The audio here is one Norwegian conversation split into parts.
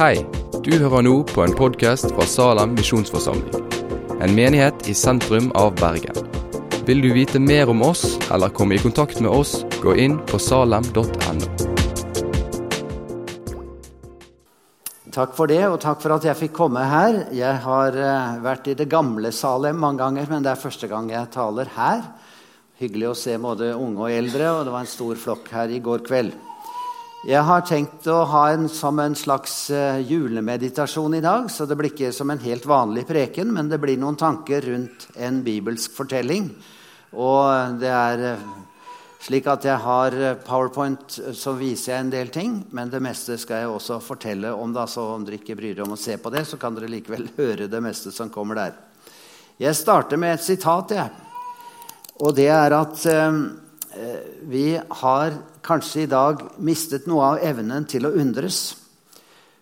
Hei, du hører nå på en podkast fra Salem misjonsforsamling. En menighet i sentrum av Bergen. Vil du vite mer om oss eller komme i kontakt med oss, gå inn på salem.no. Takk for det, og takk for at jeg fikk komme her. Jeg har eh, vært i det gamle Salem mange ganger, men det er første gang jeg taler her. Hyggelig å se både unge og eldre, og det var en stor flokk her i går kveld. Jeg har tenkt å ha en som en slags eh, julemeditasjon i dag, så det blir ikke som en helt vanlig preken, men det blir noen tanker rundt en bibelsk fortelling. Og det er eh, slik at jeg har powerpoint, så viser jeg en del ting. Men det meste skal jeg også fortelle om. da, Så om dere ikke bryr dere om å se på det, så kan dere likevel høre det meste som kommer der. Jeg starter med et sitat. jeg. Og det er at eh, vi har kanskje i dag mistet noe av evnen til å undres.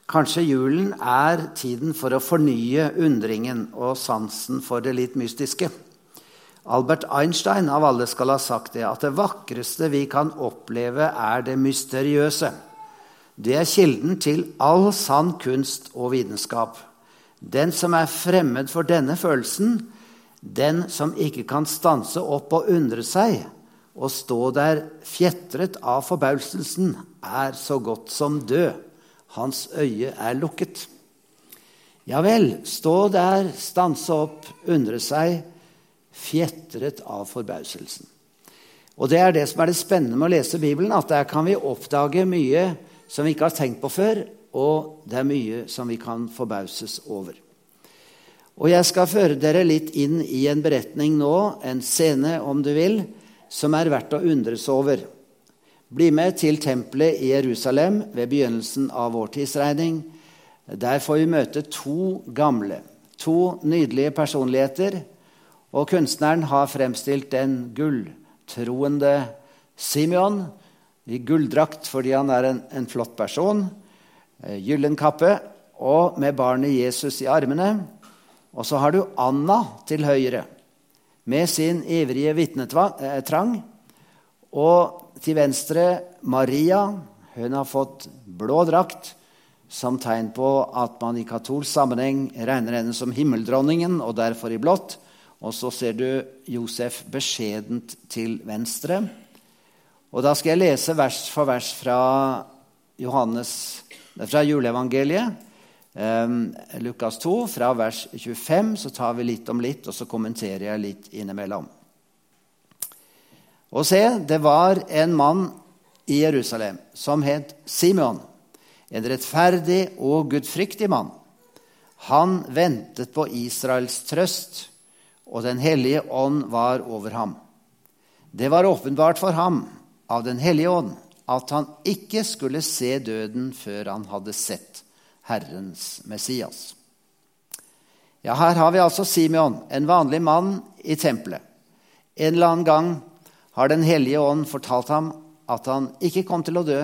Kanskje julen er tiden for å fornye undringen og sansen for det litt mystiske. Albert Einstein av alle skal ha sagt det, at det vakreste vi kan oppleve, er det mysteriøse. Det er kilden til all sann kunst og vitenskap. Den som er fremmed for denne følelsen, den som ikke kan stanse opp og undre seg og stå der fjetret av forbauselsen, er så godt som død. Hans øye er lukket. Ja vel, stå der, stanse opp, undre seg, fjetret av forbauselsen. Og Det er det som er det spennende med å lese Bibelen, at der kan vi oppdage mye som vi ikke har tenkt på før, og det er mye som vi kan forbauses over. Og Jeg skal føre dere litt inn i en beretning nå, en scene om du vil, som er verdt å undres over. Bli med til tempelet i Jerusalem ved begynnelsen av vår tidsregning. Der får vi møte to gamle, to nydelige personligheter. Og kunstneren har fremstilt den gulltroende Simeon i gulldrakt fordi han er en, en flott person. Gyllen kappe og med barnet Jesus i armene. Og så har du Anna til høyre med sin ivrige vitnetrang. Og til venstre Maria. Hun har fått blå drakt som tegn på at man i katolsk sammenheng regner henne som himmeldronningen, og derfor i blått. Og så ser du Josef beskjedent til venstre. Og da skal jeg lese vers for vers fra, Johannes, fra juleevangeliet. Um, Lukas 2, fra vers 25, så tar vi litt om litt, og så kommenterer jeg litt innimellom. Og se, det var en mann i Jerusalem som het Simeon, en rettferdig og gudfryktig mann. Han ventet på Israels trøst, og Den hellige ånd var over ham. Det var åpenbart for ham av Den hellige ånd at han ikke skulle se døden før han hadde sett Herrens Messias. Ja, Her har vi altså Simeon, en vanlig mann i tempelet. En eller annen gang har Den hellige ånd fortalt ham at han ikke kom til å dø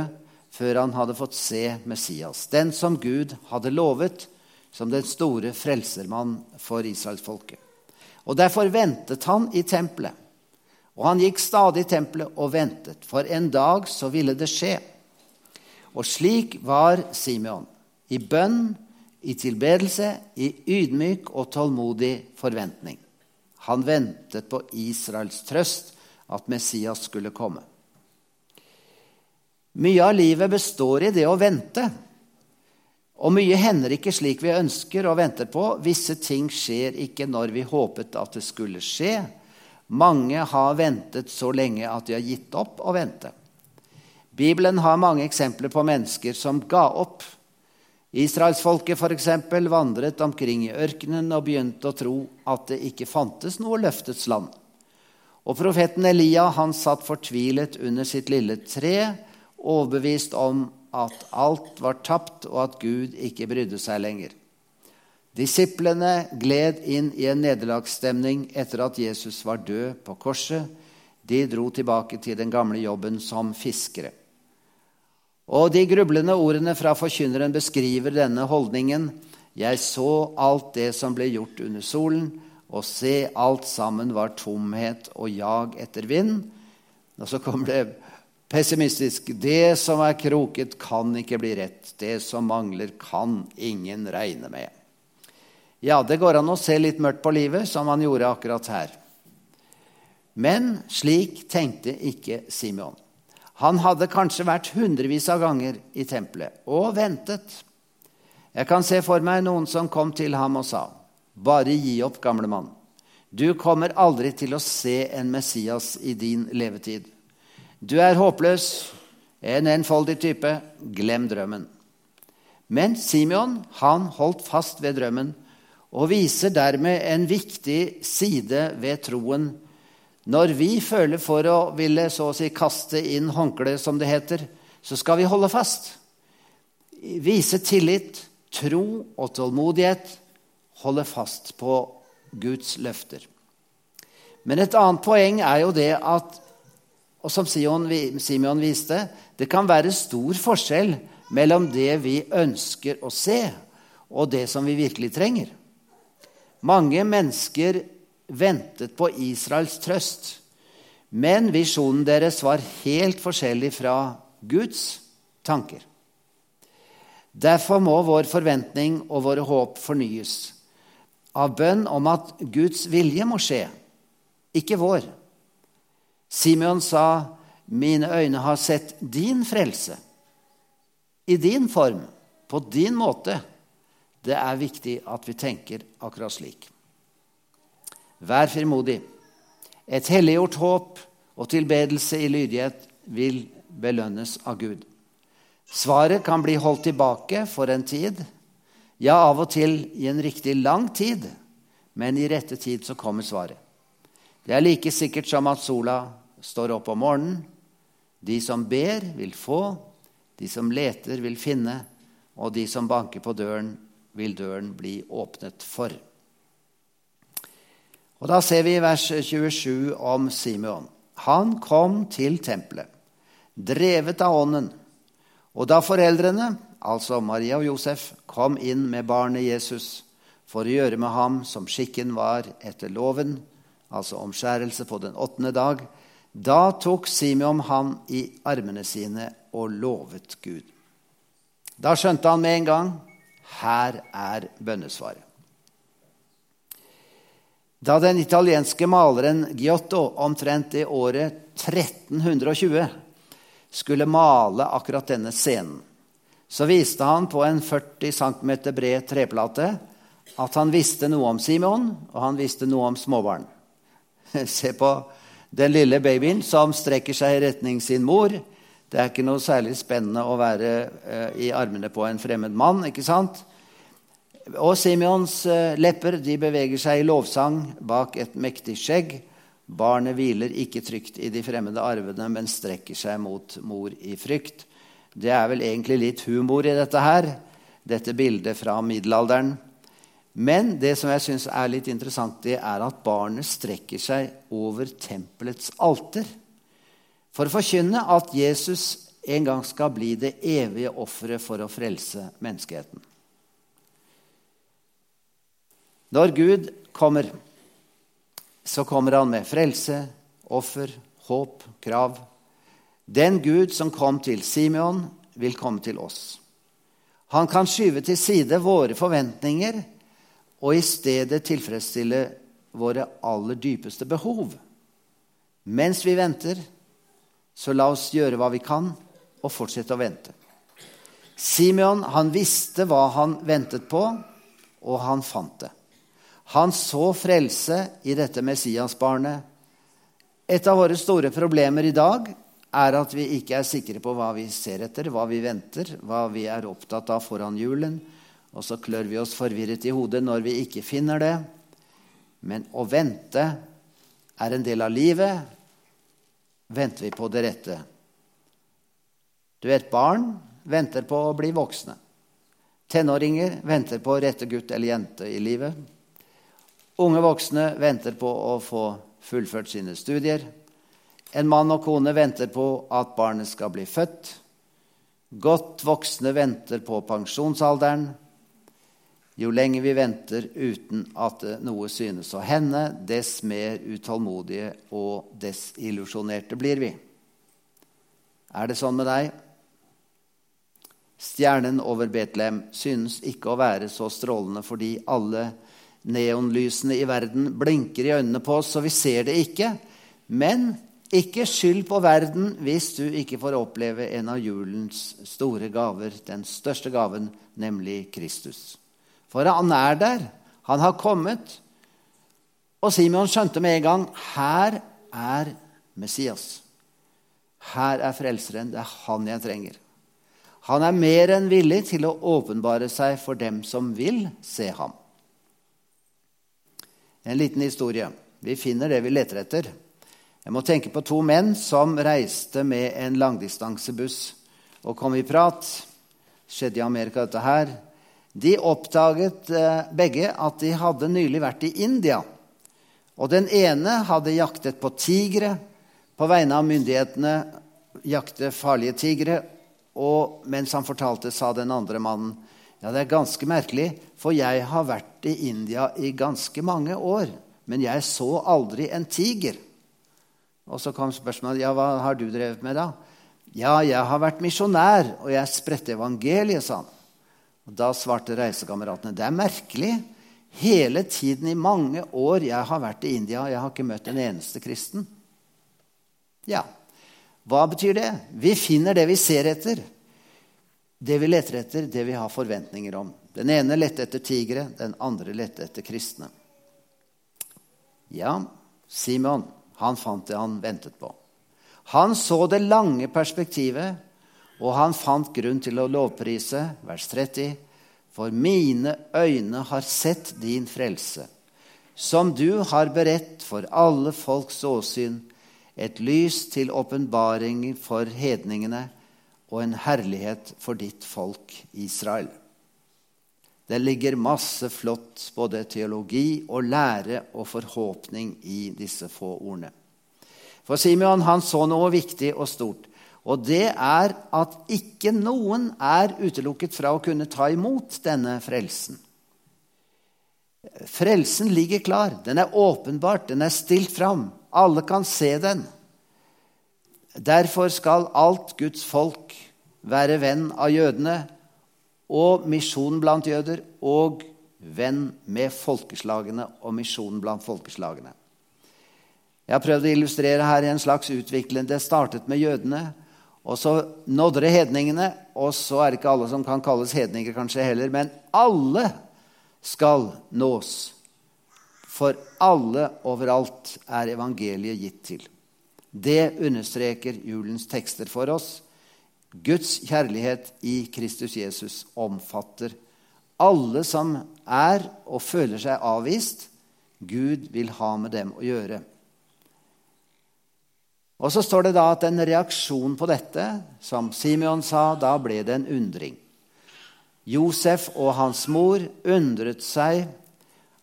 før han hadde fått se Messias, den som Gud hadde lovet som den store frelsermann for israelsfolket. Og Derfor ventet han i tempelet. Og han gikk stadig i tempelet og ventet, for en dag så ville det skje. Og slik var Simeon i bønn, i tilbedelse, i ydmyk og tålmodig forventning. Han ventet på Israels trøst, at Messias skulle komme. Mye av livet består i det å vente. Og mye hender ikke slik vi ønsker og venter på. Visse ting skjer ikke når vi håpet at det skulle skje. Mange har ventet så lenge at de har gitt opp å vente. Bibelen har mange eksempler på mennesker som ga opp Israelsfolket f.eks. vandret omkring i ørkenen og begynte å tro at det ikke fantes noe løftets land. Og profeten Elia han satt fortvilet under sitt lille tre, overbevist om at alt var tapt, og at Gud ikke brydde seg lenger. Disiplene gled inn i en nederlagsstemning etter at Jesus var død på korset. De dro tilbake til den gamle jobben som fiskere. Og de grublende ordene fra forkynneren beskriver denne holdningen. Jeg så alt det som ble gjort under solen, og se, alt sammen var tomhet og jag etter vind. Og så kommer det pessimistisk. Det som er kroket, kan ikke bli rett. Det som mangler, kan ingen regne med. Ja, det går an å se litt mørkt på livet, som han gjorde akkurat her. Men slik tenkte ikke Simeon. Han hadde kanskje vært hundrevis av ganger i tempelet og ventet. Jeg kan se for meg noen som kom til ham og sa, 'Bare gi opp, gamle mann. Du kommer aldri til å se en Messias i din levetid.' Du er håpløs, en enfoldig type. Glem drømmen. Men Simeon han holdt fast ved drømmen og viser dermed en viktig side ved troen. Når vi føler for å ville så å si kaste inn håndkleet, som det heter, så skal vi holde fast. Vise tillit, tro og tålmodighet. Holde fast på Guds løfter. Men et annet poeng er jo det at og som Simeon viste, det kan være stor forskjell mellom det vi ønsker å se, og det som vi virkelig trenger. Mange mennesker ventet på Israels trøst, men visjonen deres var helt forskjellig fra Guds tanker. Derfor må vår forventning og våre håp fornyes av bønn om at Guds vilje må skje, ikke vår. Simeon sa, 'Mine øyne har sett din frelse.' I din form, på din måte. Det er viktig at vi tenker akkurat slik. Vær frimodig. Et helliggjort håp og tilbedelse i lydighet vil belønnes av Gud. Svaret kan bli holdt tilbake for en tid, ja, av og til i en riktig lang tid, men i rette tid så kommer svaret. Det er like sikkert som at sola står opp om morgenen. De som ber, vil få. De som leter, vil finne. Og de som banker på døren, vil døren bli åpnet for. Og Da ser vi i vers 27 om Simeon. Han kom til tempelet, drevet av ånden. Og da foreldrene, altså Maria og Josef, kom inn med barnet Jesus for å gjøre med ham som skikken var etter loven, altså omskjærelse på den åttende dag, da tok Simeon ham i armene sine og lovet Gud. Da skjønte han med en gang her er bønnesvaret. Da den italienske maleren Giotto omtrent i året 1320 skulle male akkurat denne scenen, så viste han på en 40 cm bred treplate at han visste noe om Simon, og han visste noe om småbarn. Se på den lille babyen som strekker seg i retning sin mor. Det er ikke noe særlig spennende å være eh, i armene på en fremmed mann. ikke sant? Og Simeons eh, lepper de beveger seg i lovsang bak et mektig skjegg. Barnet hviler ikke trygt i de fremmede arvene, men strekker seg mot mor i frykt. Det er vel egentlig litt humor i dette her, dette bildet fra middelalderen. Men det som jeg syns er litt interessant, det er at barnet strekker seg over tempelets alter for å forkynne at Jesus en gang skal bli det evige offeret for å frelse menneskeheten. Når Gud kommer, så kommer han med frelse, offer, håp, krav. Den Gud som kom til Simeon, vil komme til oss. Han kan skyve til side våre forventninger og i stedet tilfredsstille våre aller dypeste behov. Mens vi venter, så la oss gjøre hva vi kan, og fortsette å vente. Simeon han visste hva han ventet på, og han fant det. Han så frelse i dette Messias-barnet. Et av våre store problemer i dag er at vi ikke er sikre på hva vi ser etter, hva vi venter, hva vi er opptatt av foran julen, og så klør vi oss forvirret i hodet når vi ikke finner det. Men å vente er en del av livet. Venter vi på det rette? Du vet, barn venter på å bli voksne. Tenåringer venter på rette gutt eller jente i livet. Unge voksne venter på å få fullført sine studier. En mann og kone venter på at barnet skal bli født. Godt voksne venter på pensjonsalderen. Jo lenger vi venter uten at noe synes å hende, dess mer utålmodige og desillusjonerte blir vi. Er det sånn med deg? Stjernen over Betlehem synes ikke å være så strålende fordi alle neonlysene i verden blinker i øynene på oss, så vi ser det ikke. Men ikke skyld på verden hvis du ikke får oppleve en av julens store gaver, den største gaven, nemlig Kristus. For han er der. Han har kommet. Og Simon skjønte med en gang her er Messias. Her er Frelseren. Det er han jeg trenger. Han er mer enn villig til å åpenbare seg for dem som vil se ham. En liten historie. Vi finner det vi leter etter. Jeg må tenke på to menn som reiste med en langdistansebuss og kom i prat. skjedde i Amerika, dette her. De oppdaget eh, begge at de hadde nylig vært i India. Og den ene hadde jaktet på tigre på vegne av myndighetene. Jakte farlige tigre og mens han fortalte, sa den andre mannen ja, det er ganske merkelig, for jeg har vært i India i ganske mange år, men jeg så aldri en tiger. Og så kom spørsmålet ja, hva har du drevet med da? Ja, jeg har vært misjonær, og jeg spredte evangeliet, sa han. Og Da svarte reisekameratene det er merkelig. Hele tiden i mange år jeg har vært i India, jeg har ikke møtt en eneste kristen. Ja, hva betyr det? Vi finner det vi ser etter. Det vi leter etter, det vi har forventninger om. Den ene lette etter tigre, den andre lette etter kristne. Ja, Simon, han fant det han ventet på. Han så det lange perspektivet, og han fant grunn til å lovprise, vers 30, for mine øyne har sett din frelse, som du har beredt for alle folks åsyn, et lys til åpenbaring for hedningene og en herlighet for ditt folk Israel. Det ligger masse flott både teologi og lære og forhåpning i disse få ordene. For Simeon han så noe viktig og stort, og det er at ikke noen er utelukket fra å kunne ta imot denne frelsen. Frelsen ligger klar. Den er åpenbart, den er stilt fram. Alle kan se den. Derfor skal alt Guds folk være venn av jødene og misjon blant jøder og venn med folkeslagene og misjonen blant folkeslagene. Jeg har prøvd å illustrere her i en slags utvikling. Det startet med jødene, og så nådde det hedningene. Og så er det ikke alle som kan kalles hedninger, kanskje heller, men alle skal nås. For alle overalt er evangeliet gitt til. Det understreker julens tekster for oss. Guds kjærlighet i Kristus Jesus omfatter alle som er og føler seg avvist. Gud vil ha med dem å gjøre. Og Så står det da at en reaksjon på dette, som Simeon sa, da ble det en undring. Josef og hans mor undret seg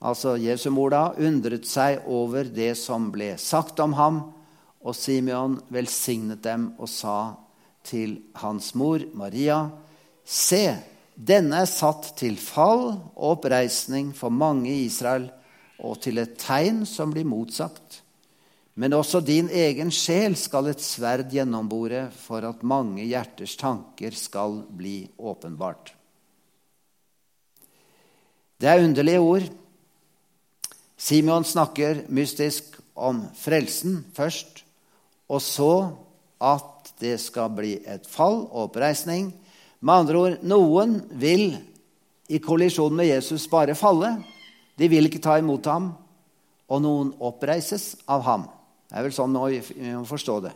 altså Jesu mor da, undret seg over det som ble sagt om ham, og Simeon velsignet dem og sa til hans mor Maria.: Se, denne er satt til fall og oppreisning for mange i Israel, og til et tegn som blir motsagt. Men også din egen sjel skal et sverd gjennombore for at mange hjerters tanker skal bli åpenbart. Det er underlige ord. Simeon snakker mystisk om frelsen først, og så at det skal bli et fall og oppreisning. Med andre ord, noen vil i kollisjon med Jesus bare falle. De vil ikke ta imot ham. Og noen oppreises av ham. Det er vel sånn vi må forstå det.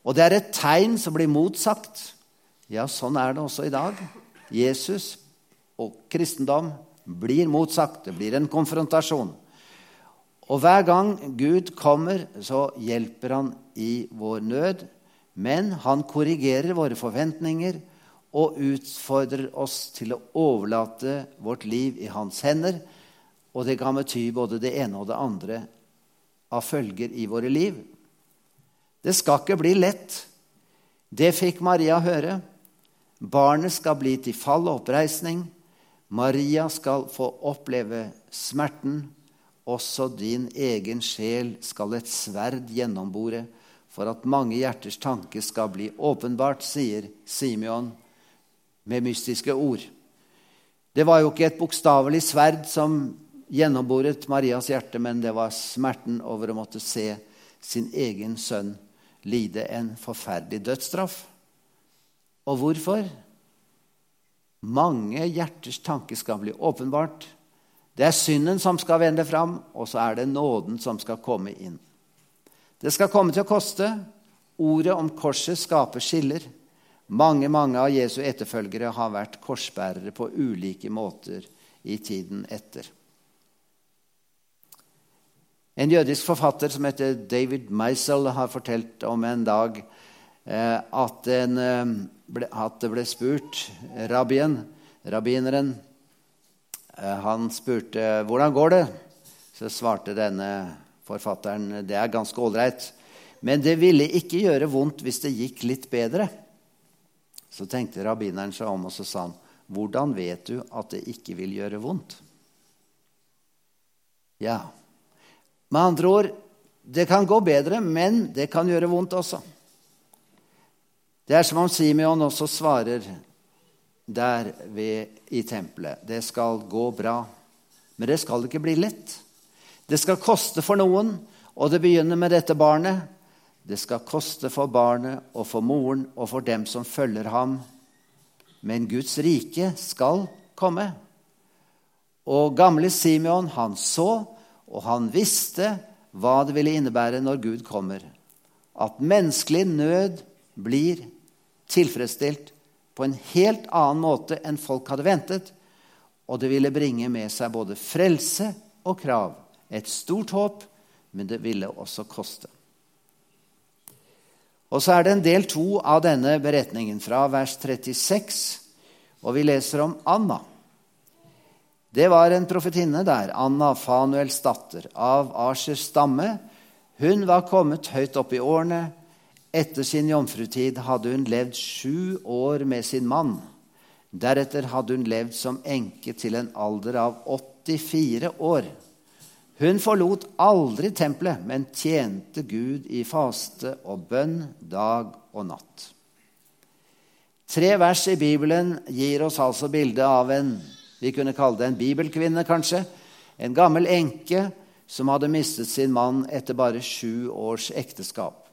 Og det er et tegn som blir motsagt. Ja, sånn er det også i dag. Jesus og kristendom blir motsagt. Det blir en konfrontasjon. Og hver gang Gud kommer, så hjelper han i vår nød. Men han korrigerer våre forventninger og utfordrer oss til å overlate vårt liv i hans hender. Og det kan bety både det ene og det andre av følger i våre liv. Det skal ikke bli lett. Det fikk Maria høre. Barnet skal bli til fall og oppreisning. Maria skal få oppleve smerten. Også din egen sjel skal et sverd gjennombore, for at mange hjerters tanke skal bli åpenbart, sier Simeon med mystiske ord. Det var jo ikke et bokstavelig sverd som gjennomboret Marias hjerte, men det var smerten over å måtte se sin egen sønn lide en forferdelig dødsstraff. Og hvorfor? Mange hjerters tanke skal bli åpenbart. Det er synden som skal vende fram, og så er det nåden som skal komme inn. Det skal komme til å koste. Ordet om korset skaper skiller. Mange mange av Jesu etterfølgere har vært korsbærere på ulike måter i tiden etter. En jødisk forfatter som heter David Meisel, har fortalt om en dag eh, at, en, eh, ble, at, det ble spurt rabbien, rabbineren eh, Han spurte hvordan går det Så svarte denne forfatteren det er ganske ålreit. Men det ville ikke gjøre vondt hvis det gikk litt bedre. Så tenkte rabbineren seg om og så sa han, hvordan vet du at det ikke vil gjøre vondt? Ja, med andre ord det kan gå bedre, men det kan gjøre vondt også. Det er som om Simeon også svarer der ved, i tempelet. Det skal gå bra, men det skal ikke bli lett. Det skal koste for noen, og det begynner med dette barnet. Det skal koste for barnet og for moren og for dem som følger ham. Men Guds rike skal komme. Og gamle Simeon, han så, og han visste hva det ville innebære når Gud kommer. At menneskelig nød blir tilfredsstilt på en helt annen måte enn folk hadde ventet. Og det ville bringe med seg både frelse og krav. Et stort håp, men det ville også koste. Og så er det en del to av denne beretningen, fra vers 36, og vi leser om Anna. Det var en profetinne der, Anna, Fanuels datter, av Asjers stamme. Hun var kommet høyt opp i årene. Etter sin jomfrutid hadde hun levd sju år med sin mann. Deretter hadde hun levd som enke til en alder av 84 år. Hun forlot aldri tempelet, men tjente Gud i faste og bønn dag og natt. Tre vers i Bibelen gir oss altså bildet av en vi kunne kalle det en bibelkvinne, kanskje. En gammel enke som hadde mistet sin mann etter bare sju års ekteskap.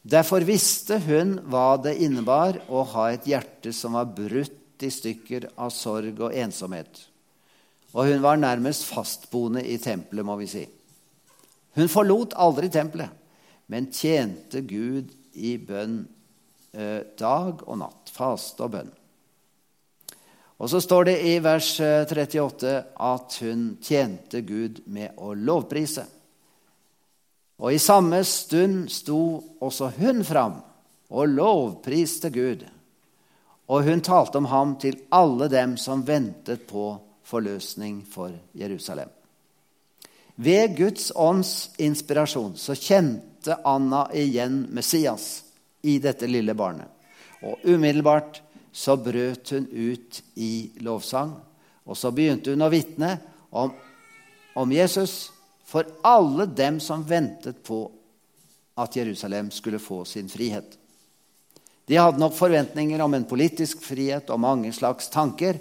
Derfor visste hun hva det innebar å ha et hjerte som var brutt i stykker av sorg og ensomhet. Og hun var nærmest fastboende i tempelet, må vi si. Hun forlot aldri tempelet, men tjente Gud i bønn eh, dag og natt. Faste og bønn. Og så står det i vers 38 eh, at hun tjente Gud med å lovprise. Og i samme stund sto også hun fram og lovpriste Gud. Og hun talte om ham til alle dem som ventet på forløsning for Jerusalem. Ved Guds ånds inspirasjon så kjente Anna igjen Messias i dette lille barnet. Og umiddelbart så brøt hun ut i lovsang. Og så begynte hun å vitne om, om Jesus for alle dem som ventet på at Jerusalem skulle få sin frihet. De hadde nok forventninger om en politisk frihet og mange slags tanker,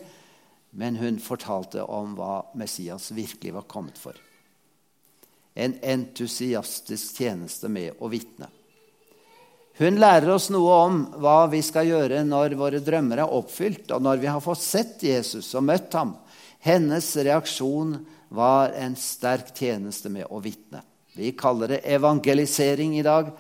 men hun fortalte om hva Messias virkelig var kommet for. En entusiastisk tjeneste med å vitne. Hun lærer oss noe om hva vi skal gjøre når våre drømmer er oppfylt, og når vi har fått sett Jesus og møtt ham. Hennes reaksjon var en sterk tjeneste med å vitne. Vi kaller det evangelisering i dag,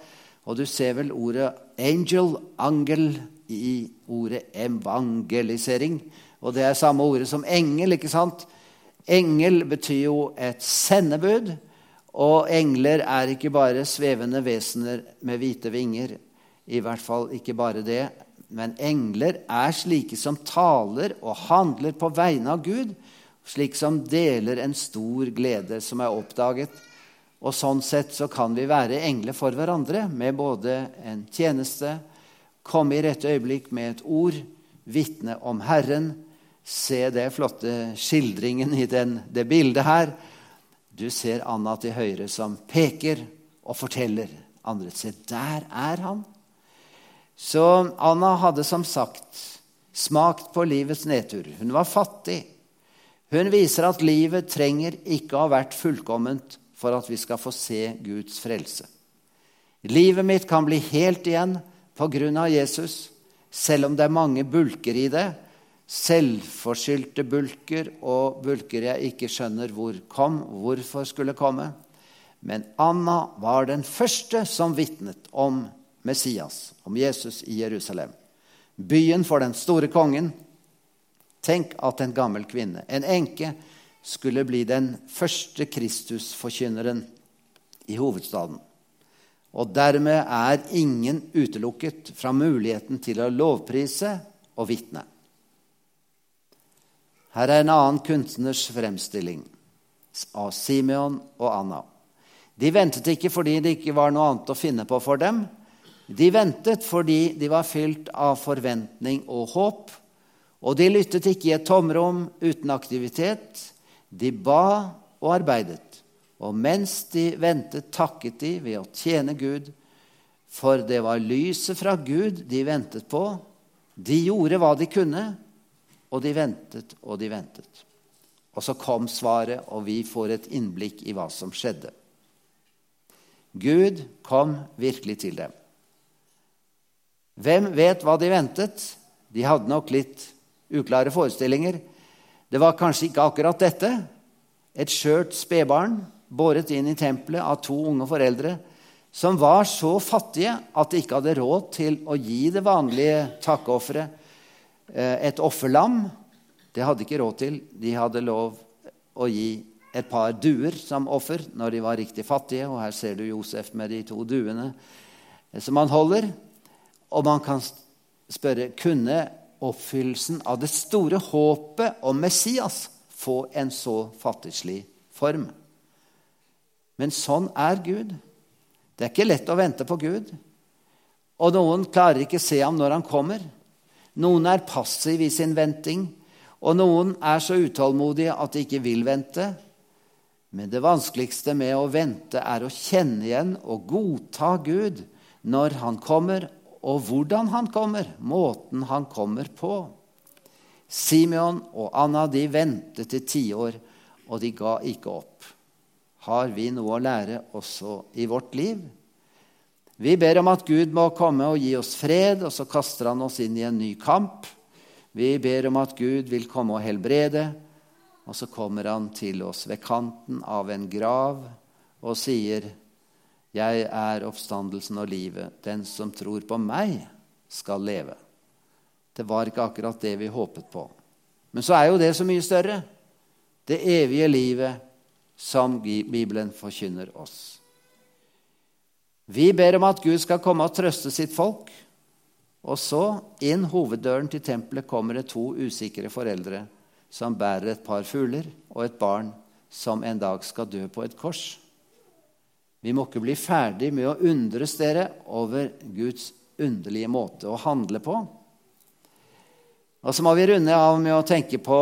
og du ser vel ordet 'angel', angel, i ordet evangelisering. Og det er samme ordet som engel. ikke sant? Engel betyr jo et sendebud. Og engler er ikke bare svevende vesener med hvite vinger. I hvert fall ikke bare det. Men engler er slike som taler og handler på vegne av Gud. Slik som deler en stor glede som er oppdaget. Og sånn sett så kan vi være engler for hverandre med både en tjeneste, komme i rette øyeblikk med et ord, vitne om Herren, Se det flotte skildringen i den, det bildet her. Du ser Anna til høyre som peker og forteller andre Se, der er han. Så Anna hadde som sagt smakt på livets nedtur. Hun var fattig. Hun viser at livet trenger ikke å ha vært fullkomment for at vi skal få se Guds frelse. Livet mitt kan bli helt igjen på grunn av Jesus, selv om det er mange bulker i det. Selvforskyldte bulker og bulker jeg ikke skjønner hvor kom, hvorfor skulle komme. Men Anna var den første som vitnet om Messias, om Jesus i Jerusalem. Byen for den store kongen. Tenk at en gammel kvinne, en enke, skulle bli den første Kristusforkynneren i hovedstaden. Og dermed er ingen utelukket fra muligheten til å lovprise og vitne. Her er en annen kunstners fremstilling av Simeon og Anna. De ventet ikke fordi det ikke var noe annet å finne på for dem. De ventet fordi de var fylt av forventning og håp. Og de lyttet ikke i et tomrom uten aktivitet. De ba og arbeidet. Og mens de ventet, takket de ved å tjene Gud. For det var lyset fra Gud de ventet på. De gjorde hva de kunne, og de ventet og de ventet. Og så kom svaret, og vi får et innblikk i hva som skjedde. Gud kom virkelig til dem. Hvem vet hva de ventet? De hadde nok litt uklare forestillinger. Det var kanskje ikke akkurat dette. Et skjørt spedbarn båret inn i tempelet av to unge foreldre som var så fattige at de ikke hadde råd til å gi det vanlige takkeofferet, eh, et offerlam. Det hadde de ikke råd til. De hadde lov å gi et par duer som offer når de var riktig fattige. Og her ser du Josef med de to duene som han holder. Og man kan spørre kunne oppfyllelsen av det store håpet om Messias få en så fattigslig form? Men sånn er Gud. Det er ikke lett å vente på Gud. Og noen klarer ikke se ham når han kommer. Noen er passive i sin venting, og noen er så utålmodige at de ikke vil vente. Men det vanskeligste med å vente er å kjenne igjen og godta Gud når han kommer, og hvordan han kommer, måten han kommer på. Simeon og Anna de ventet i tiår, og de ga ikke opp. Har vi noe å lære også i vårt liv? Vi ber om at Gud må komme og gi oss fred, og så kaster han oss inn i en ny kamp. Vi ber om at Gud vil komme og helbrede, og så kommer han til oss ved kanten av en grav og sier, 'Jeg er oppstandelsen og livet. Den som tror på meg, skal leve.' Det var ikke akkurat det vi håpet på. Men så er jo det så mye større. Det evige livet som Bibelen forkynner oss. Vi ber om at Gud skal komme og trøste sitt folk. Og så, inn hoveddøren til tempelet, kommer det to usikre foreldre som bærer et par fugler og et barn som en dag skal dø på et kors. Vi må ikke bli ferdig med å undres dere over Guds underlige måte å handle på. Og Så må vi runde av med å tenke på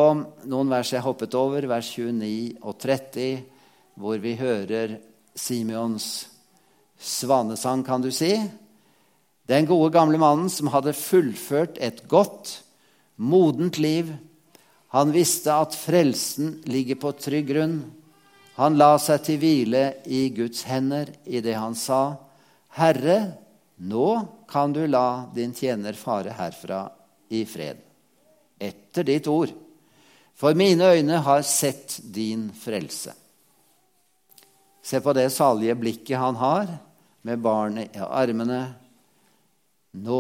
noen vers jeg hoppet over, vers 29 og 30, hvor vi hører Simeons svanesang, kan du si. Den gode, gamle mannen som hadde fullført et godt, modent liv. Han visste at frelsen ligger på trygg grunn. Han la seg til hvile i Guds hender i det han sa, Herre, nå kan du la din tjener fare herfra i fred. Etter ditt ord. For mine øyne har sett din frelse. Se på det salige blikket han har, med barnet i armene. Nå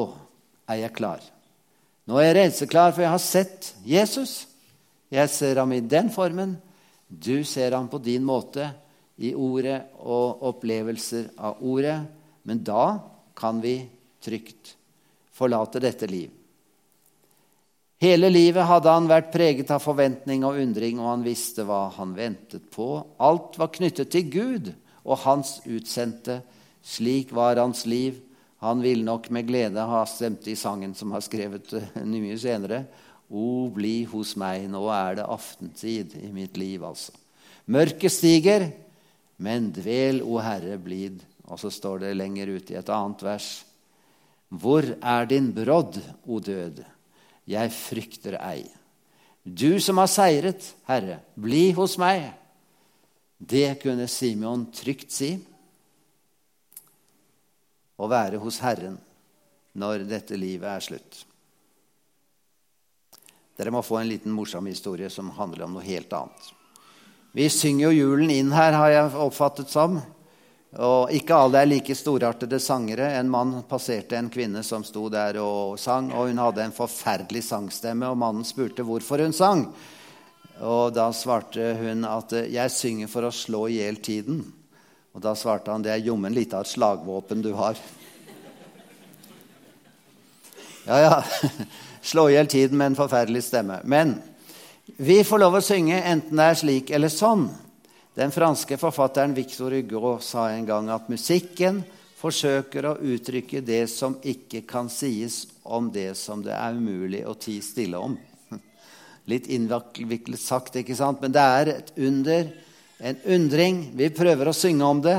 er jeg klar. Nå er jeg renseklar, for jeg har sett Jesus. Jeg ser ham i den formen. Du ser ham på din måte, i ordet og opplevelser av ordet. Men da kan vi trygt forlate dette liv. Hele livet hadde han vært preget av forventning og undring, og han visste hva han ventet på. Alt var knyttet til Gud og hans utsendte. Slik var hans liv. Han ville nok med glede ha stemt i sangen som har skrevet mye senere. O, bli hos meg, nå er det aftentid i mitt liv, altså. Mørket stiger, men dvel, o Herre, blid Og så står det lenger ute i et annet vers. Hvor er din brodd, o død? Jeg frykter ei. Du som har seiret, Herre, bli hos meg. Det kunne Simeon trygt si. Å være hos Herren når dette livet er slutt. Dere må få en liten morsom historie som handler om noe helt annet. Vi synger jo julen inn her, har jeg oppfattet som. Og ikke alle er like storartede sangere. En mann passerte en kvinne som sto der og sang, og hun hadde en forferdelig sangstemme, og mannen spurte hvorfor hun sang. Og da svarte hun at 'jeg synger for å slå i hjel tiden'. Og da svarte han 'det er jommen lite av et slagvåpen du har'. Ja, ja. Slå i hjel tiden med en forferdelig stemme. Men vi får lov å synge enten det er slik eller sånn. Den franske forfatteren Victor Hugo sa en gang at musikken forsøker å uttrykke det som ikke kan sies om det som det er umulig å tie stille om. Litt innviklet sagt, ikke sant? men det er et under, en undring. Vi prøver å synge om det.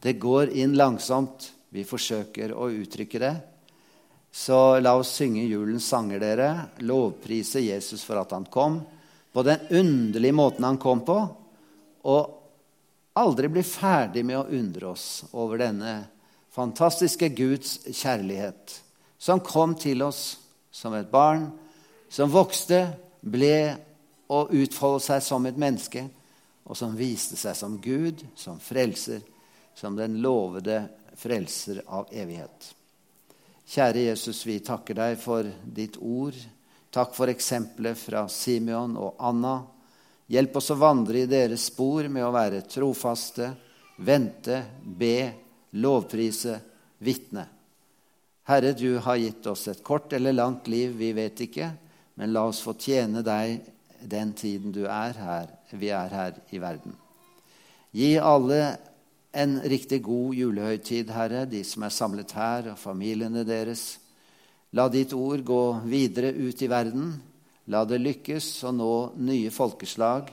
Det går inn langsomt. Vi forsøker å uttrykke det. Så la oss synge julens sanger, dere. Lovprise Jesus for at han kom. På den underlige måten han kom på og aldri bli ferdig med å undre oss over denne fantastiske Guds kjærlighet, som kom til oss som et barn, som vokste, ble og utfoldet seg som et menneske, og som viste seg som Gud, som frelser, som den lovede frelser av evighet. Kjære Jesus, vi takker deg for ditt ord. Takk for eksempelet fra Simeon og Anna Hjelp oss å vandre i deres spor med å være trofaste, vente, be, lovprise, vitne. Herre, du har gitt oss et kort eller langt liv, vi vet ikke, men la oss få tjene deg den tiden du er her, vi er her i verden. Gi alle en riktig god julehøytid, Herre, de som er samlet her, og familiene deres. La ditt ord gå videre ut i verden La det lykkes å nå nye folkeslag.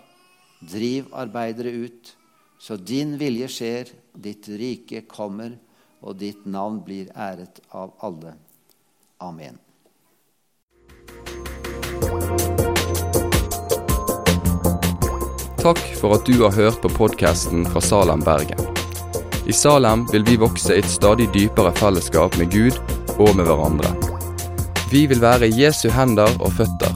Driv arbeidere ut, så din vilje skjer, ditt rike kommer, og ditt navn blir æret av alle. Amen. Takk for at du har hørt på podkasten fra Salem, Bergen. I Salem vil vi vokse i et stadig dypere fellesskap med Gud og med hverandre. Vi vil være Jesu hender og føtter,